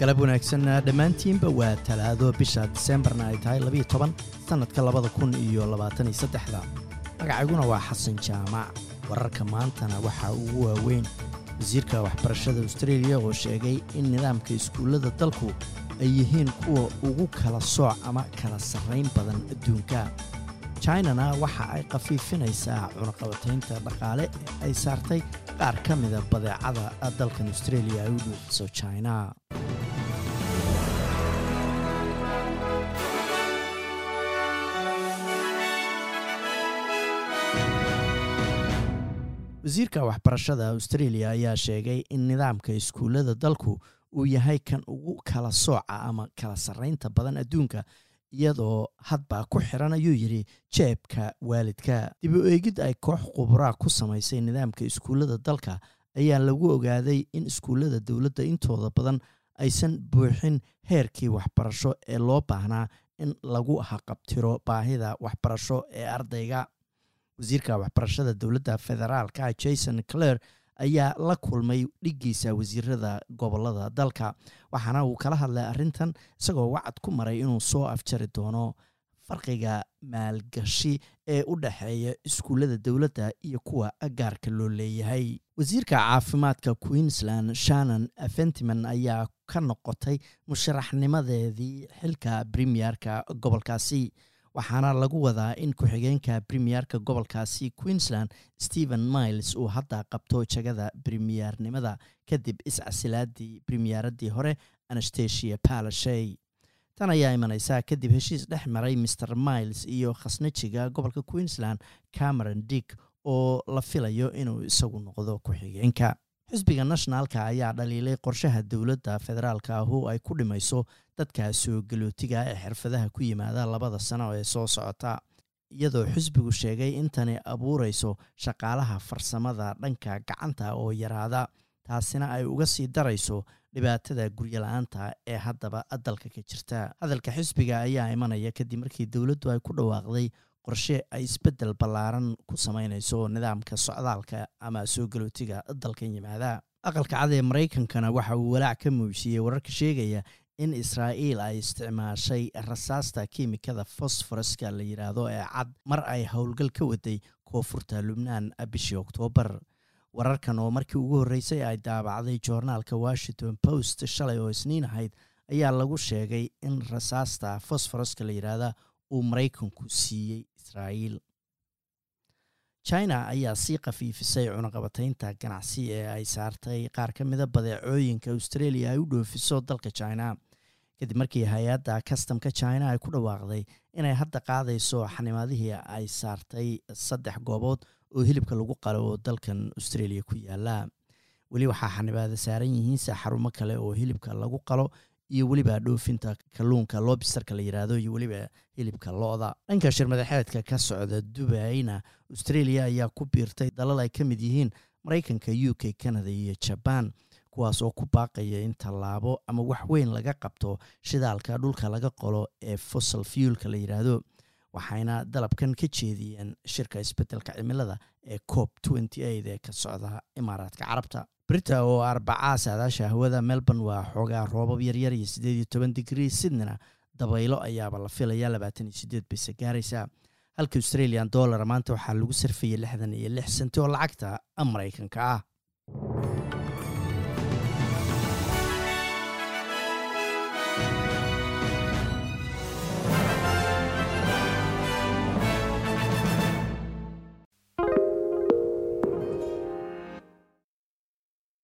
galab wanaagsan dhammaantiinba waa talaado bisha diseembarna ay tahay labiyo toban sannadka labada kun iyo labaatan iyo saddexda. Magacayguna waa xasan jaamac. Wararka maantana waxaa ugu waaweyn wasiirka waxbarashada austreeliya oo sheegay in nidaamka iskuullada dalku ay yihiin kuwa ugu kala sooc ama kala sarrayn badan adduunka. Chinana waxa ay khafiifinaysaa cunaqabataynta dhaqaale ee ay saartay qaar ka mida badeecada dalkan austreeliya ay u dhuufiso china wasiirka waxbarashada austreeliya ayaa sheegay in nidaamka iskuullada dalku uu yahay kan ugu kala sooca ama kala sarraynta badan adduunka iyadoo hadba ku xiran ayuu yidhi jeebka waalidka. Dib u eegid ay koox khubraa ku samaysay nidaamka iskuullada dalka ayaa lagu ogaaday in iskuullada dowladda intooda badan aysan buuxin heerkii waxbarasho ee loo baahnaa in lagu haqabtiro baahida waxbarasho ee ardayga wasiirka waxbarashada dowladda federaalka jason clare ayaa la kulmay dhiggiisa wasiirada gobollada dalka waxaana uu kala hadlay arrintan isagoo wacad ku maray inuu soo afjari doono farqiga maalgashi ee u dhexeeya iskuullada dowladda iyo kuwa gaarka loo leeyahay. Wasiirka caafimaadka queensland shannon fentiman ayaa ka noqotay musharaxnimadeedii xilka premierka gobolkaasi waxaana lagu wadaa in ku-xigeenka premierka gobolkaasi queensland stephen miles uu hadda qabto jagada premiyernimada kadib iscasilaadii premiyeradii hore anastasia palashay tan ayaa imaneysaa kadib heshiis dhex maray mr miles iyo khasnajiga gobolka queensland cameron dick oo la filayo inuu isagu noqdo ku-xigeenka xisbiga nationalka ayaa dhaliilay qorshaha dowladda federaalka ahu ay ku dhimayso dadka soo galootiga ee xirfadaha ku yimaada labada sano ee soo socota iyadoo xisbigu sheegay in tani abuureyso shaqaalaha farsamada dhanka gacanta oo yaraada taasina ay uga sii darayso dhibaatada guryola-aanta ee haddaba dalka ka jirta. Hadalka xisbiga ayaa imanaya kadib markii dowladdu ay ku dhawaaqday qorshe ay isbeddel ballaaran ku sameynayso nidaamka socdaalka ama soo galootiga dalkan yimaada. Aqalka cad ee maraykankana waxa uu walaac ka muujiyey wararka sheegaya in israa'iil ay isticmaashay rasaasta kiimikada fosforaska la yidhaahdo ee cad mar ay howlgal ka waday koonfurta lubnaan bishii oktoobar. Wararkan oo markii ugu horreysay ay daabacday joornaalka washington post shalay oo isniin ahayd ayaa lagu sheegay in rasaasta fosforaska la yidhaahda uu maraykanku siiyey israa'iil. China ayaa sii khafiifisay cunaqabataynta ganacsi ee ay saartay qaar ka mida badeecooyinka australia ay u dhoofiso dalka china. Kadib markii hay'adda kastamka china ay ku dhawaaqday inay hadda qaadayso xanimaadihii ay saartay saddex goobood oo hilibka lagu qalo oo dalkan australia ku yaalla weli waxaa xanibaada saaran yihiinse xarumo kale oo hilibka lagu qalo iyo weliba dhoofinta kalluunka lobistarka la yidhaahdo iyo weliba hilibka lo-da. Dhanka shirmadaxeedka ka socda dubayna australia ayaa ku biirtay dalal ay ka mid yihiin maraykanka u k canada iyo jaban kuwaas oo ku baaqaya in tallaabo ama wax weyn laga qabto shidaalka dhulka laga qolo ee fossil fuelka la yidhaahdo waxayna dalabkan ka jeediyeen shirka isbeddelka cimilada ee cop ee ka socda imaaraadka carabta brita oo arbacaa saadaasha hawada melbourne waa xoogaa roobab yaryar iyo siddeed iyo toban digrii sydneyna dabaylo ayaaba la filaya labaatan iyo siddeed bayse gaaraysa halka australian dollar maanta waxaa lagu sarfayay lixdan iyo lix senti oo lacagta maraykanka ah